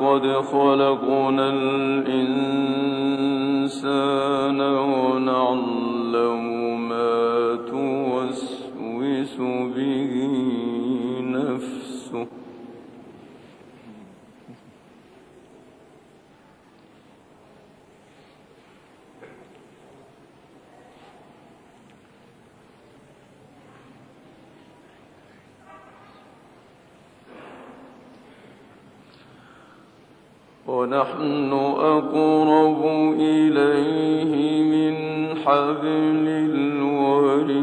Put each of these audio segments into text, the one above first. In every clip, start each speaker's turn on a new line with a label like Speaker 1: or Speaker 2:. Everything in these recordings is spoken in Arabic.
Speaker 1: ولقد خلقنا الإنسان ونعلم ما توسوس به ونحن أقرب إليه من حبل الوريد.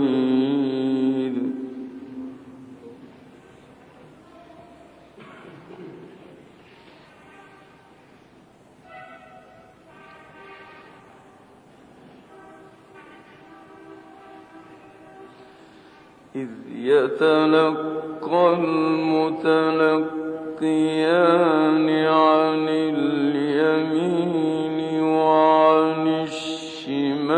Speaker 1: إذ يتلقى المتلقيان عن اليمين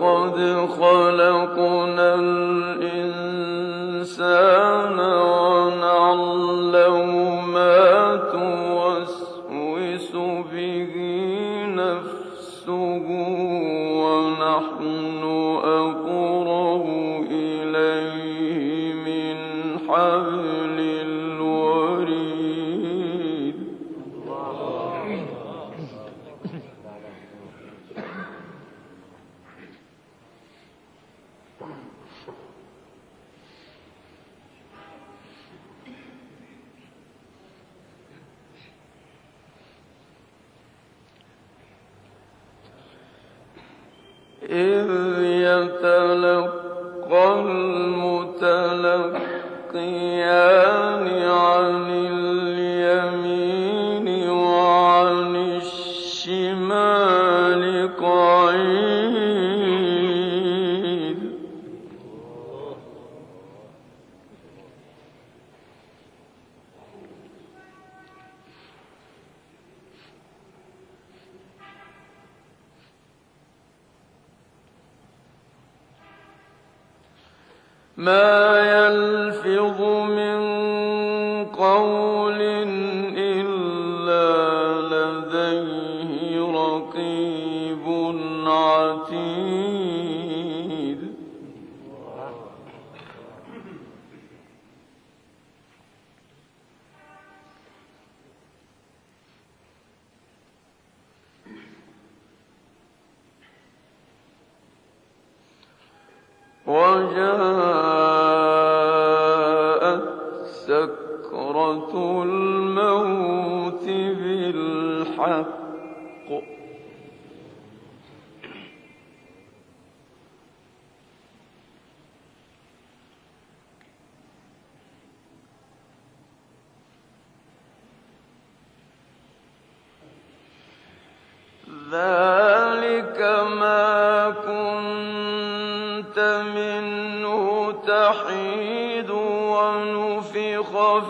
Speaker 1: ولقد خلقنا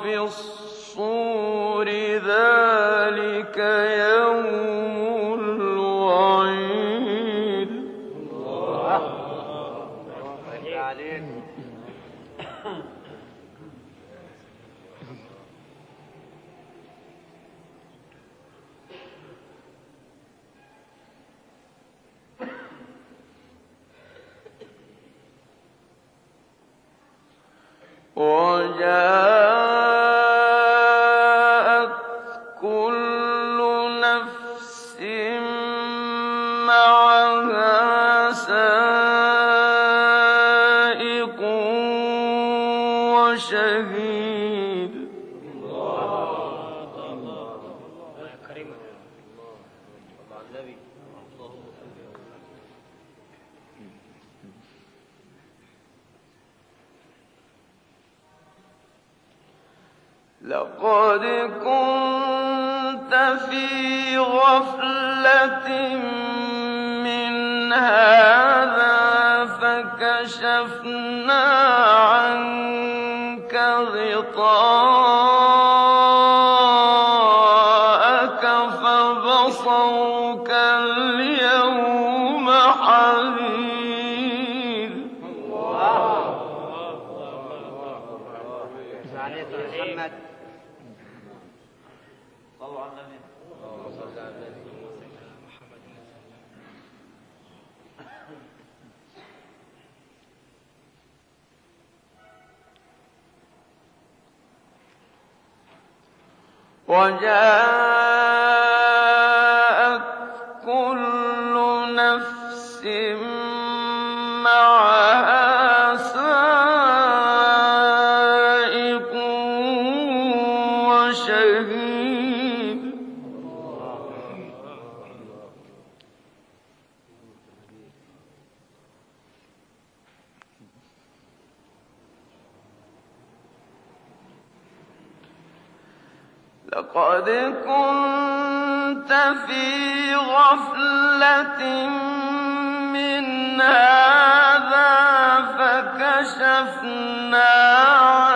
Speaker 1: في الصور ذلك يوم لقد
Speaker 2: كنت
Speaker 1: في غفلة من هذا فكشفنا وجاءت لقد كنت في غفلة من هذا فكشفنا عنك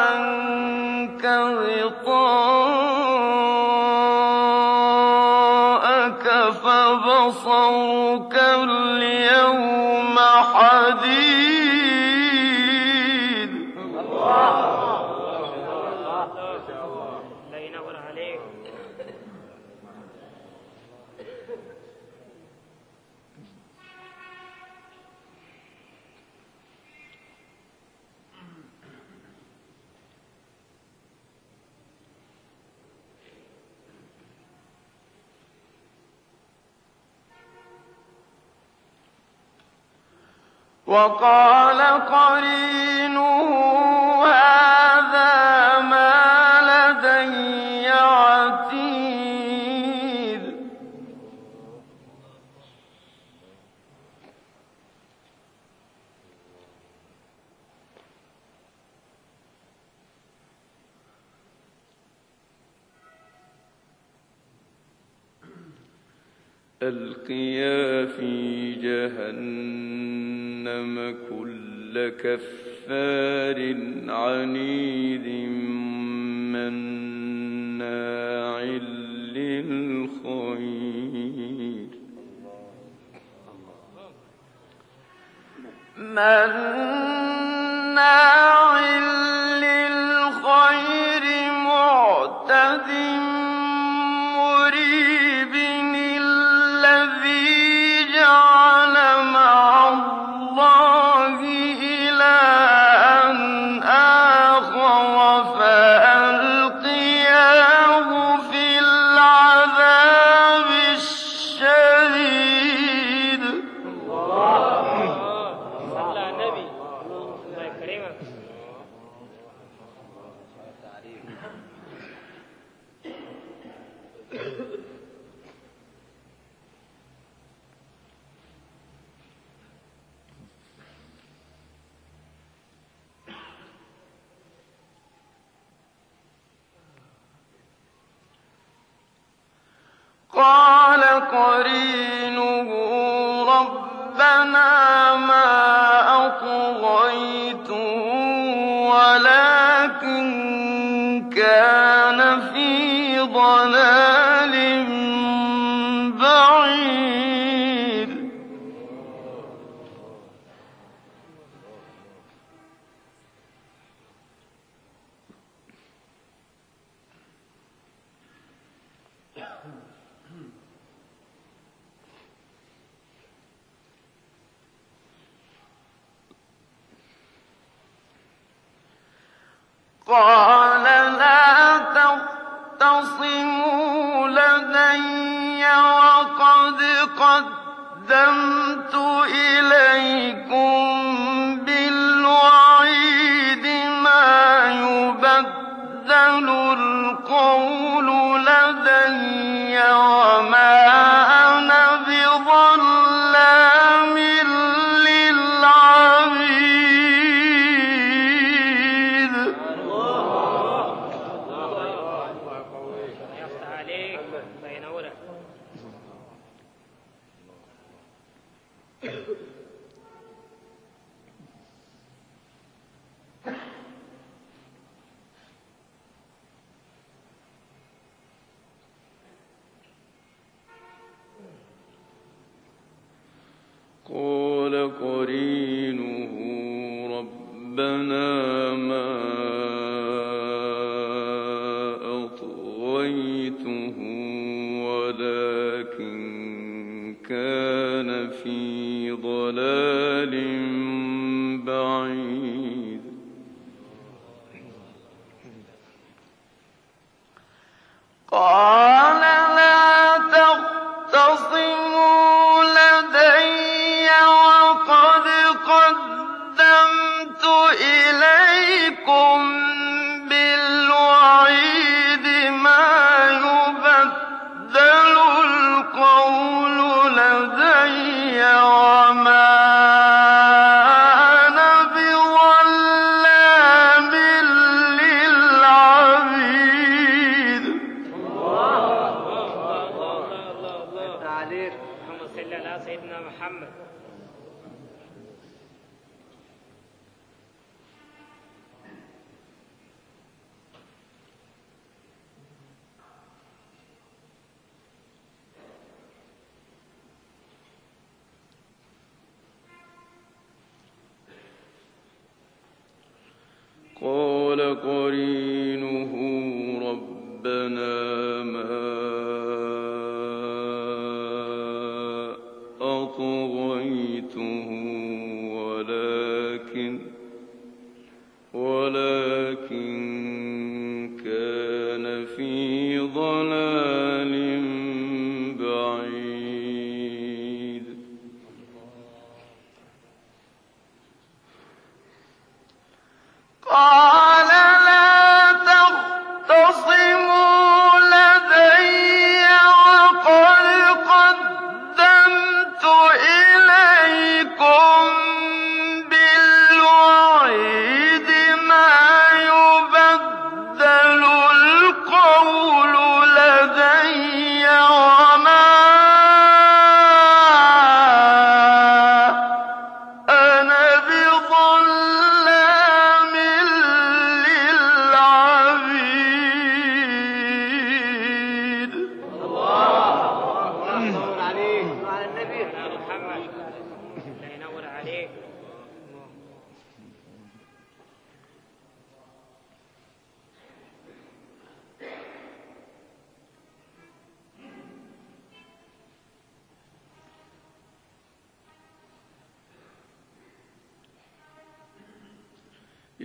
Speaker 1: وقال قرينه كفار عنيد مناع للخير. مناع للخير معتد قال لا تختصموا لدي وقد قدمت إليكم بالوعيد ما يبدل القول ما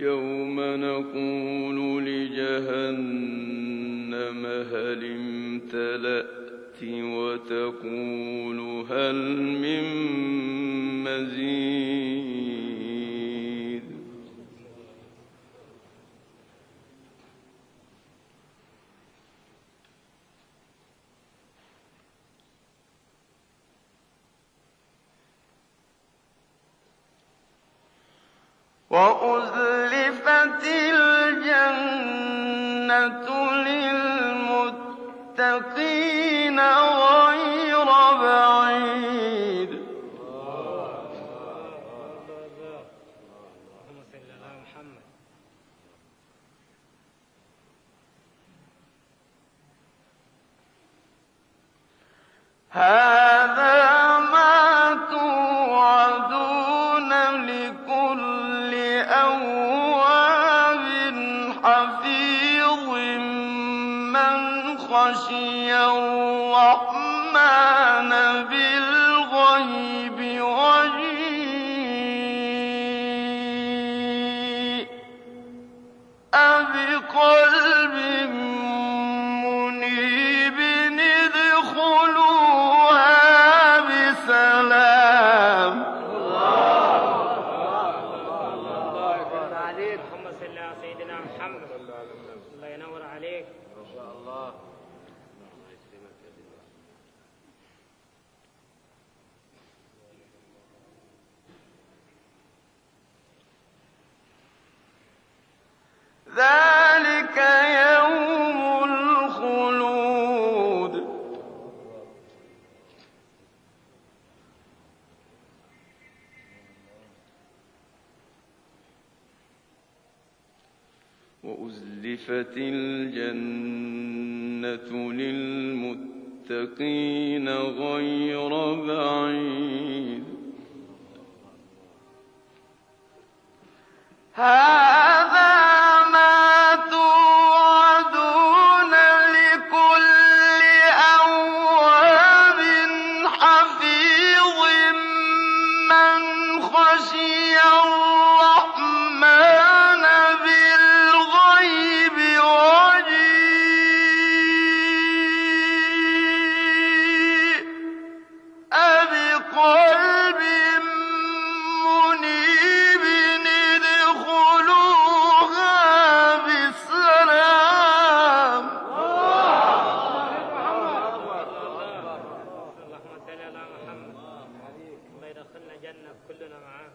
Speaker 1: يوم نقول لجهنم هل امتلأت وتقول هل من
Speaker 3: Ha!
Speaker 1: ذلك يوم الخلود. وأزلفت الجنة للمتقين غير بعيد. هذا
Speaker 2: الجنة كلنا معاه.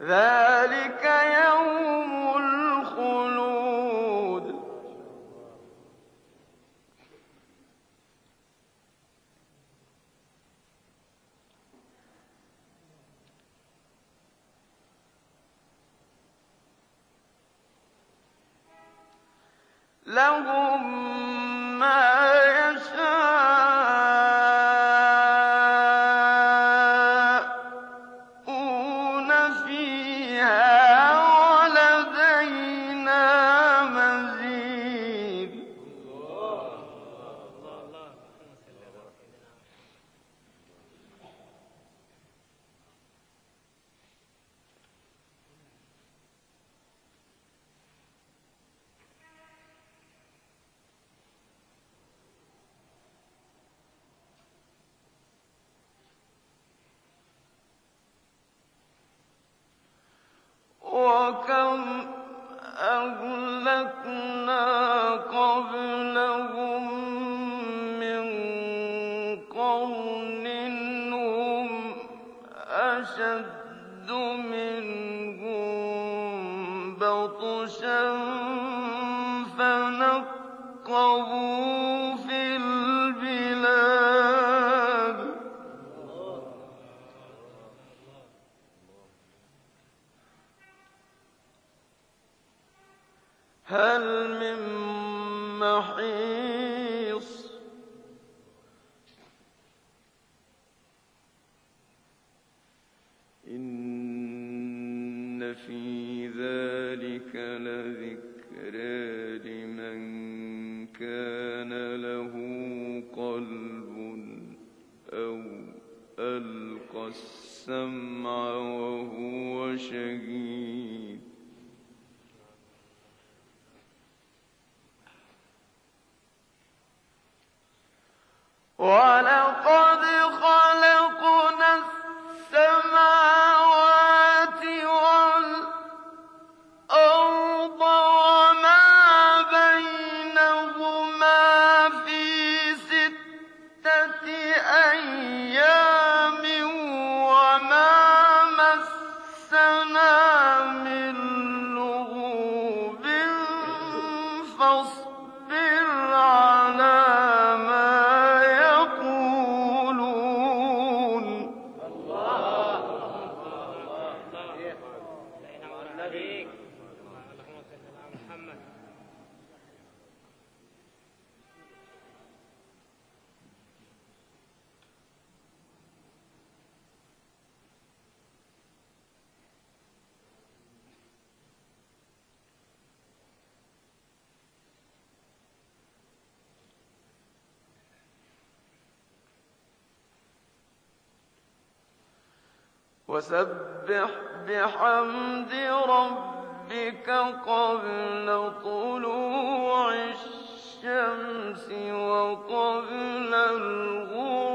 Speaker 1: ذلك وسبح بحمد ربك قبل طلوع الشمس وقبل الغروب.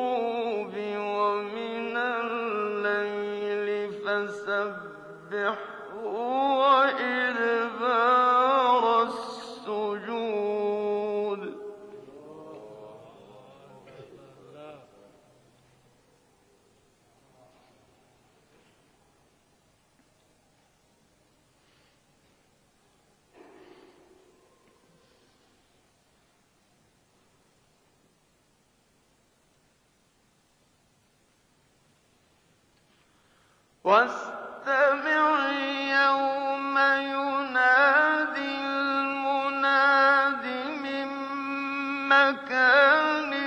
Speaker 1: مكان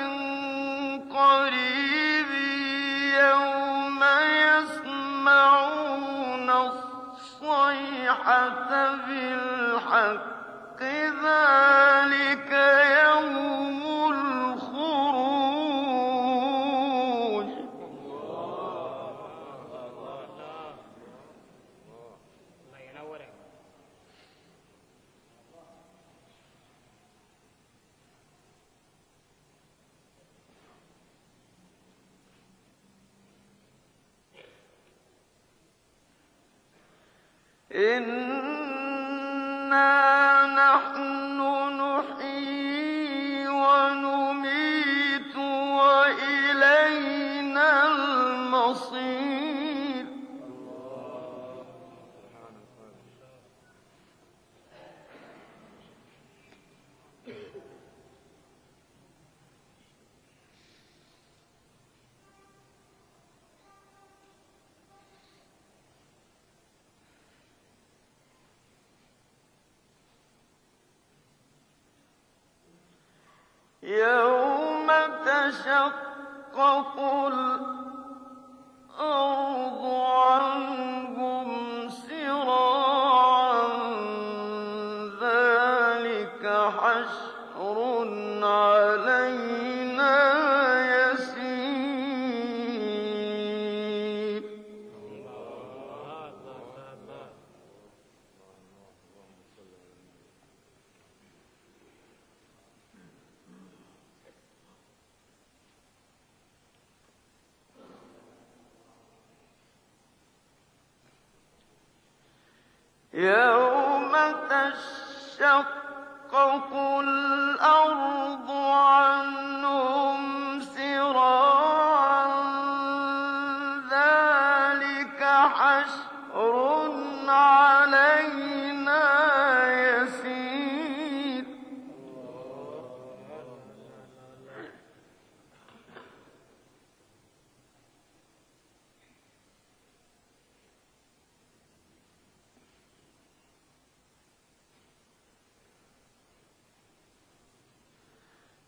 Speaker 1: تشقق الأرض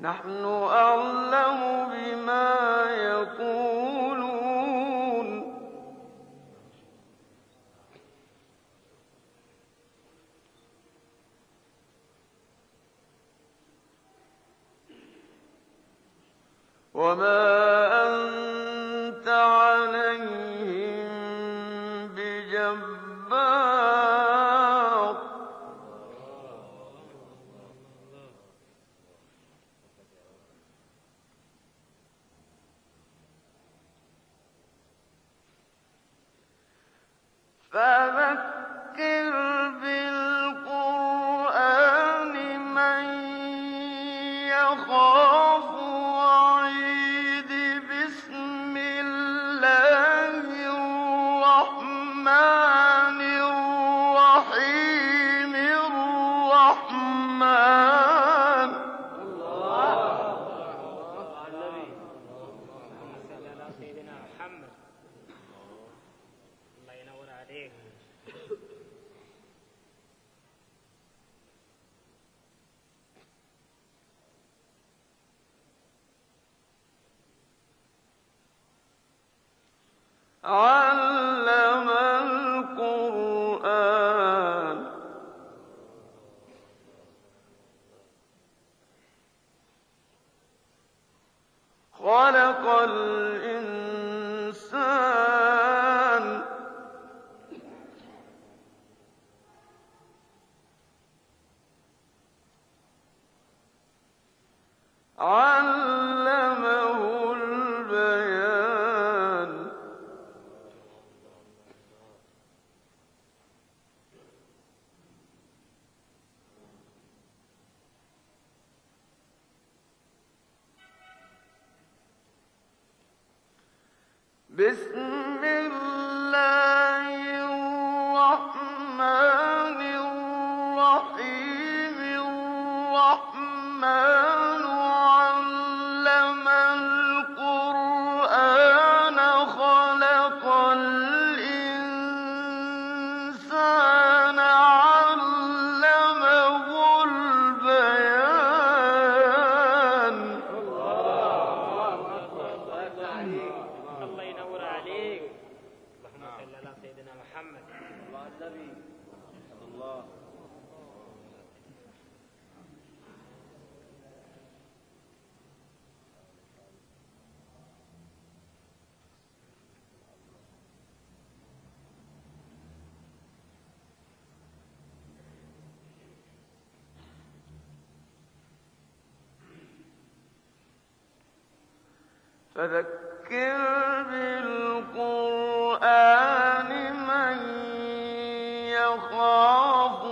Speaker 1: نحن أعلم بما يقولون. وما مَا بسم الله يخاف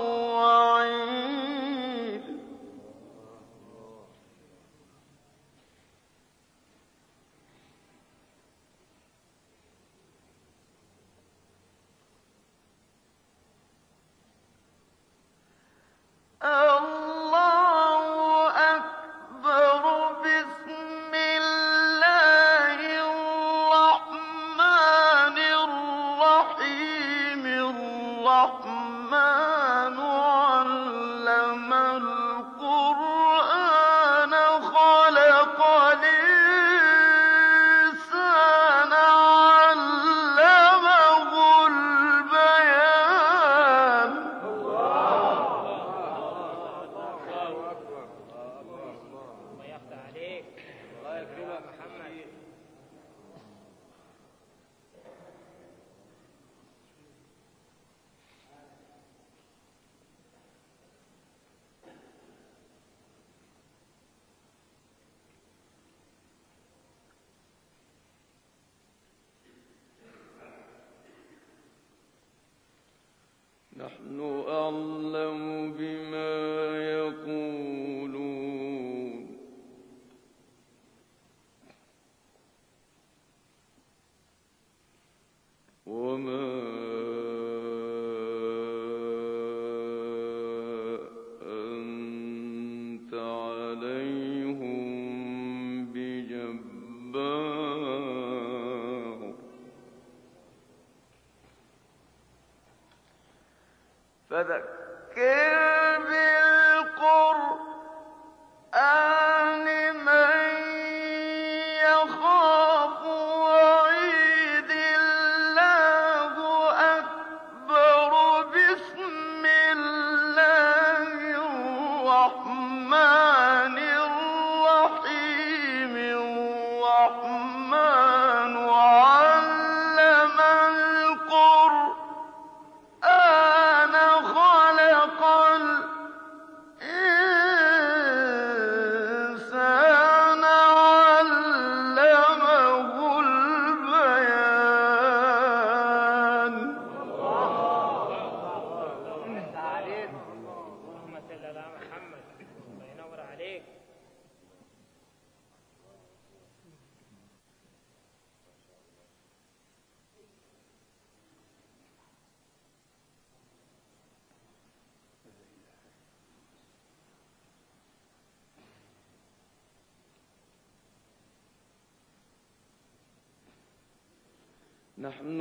Speaker 1: نحن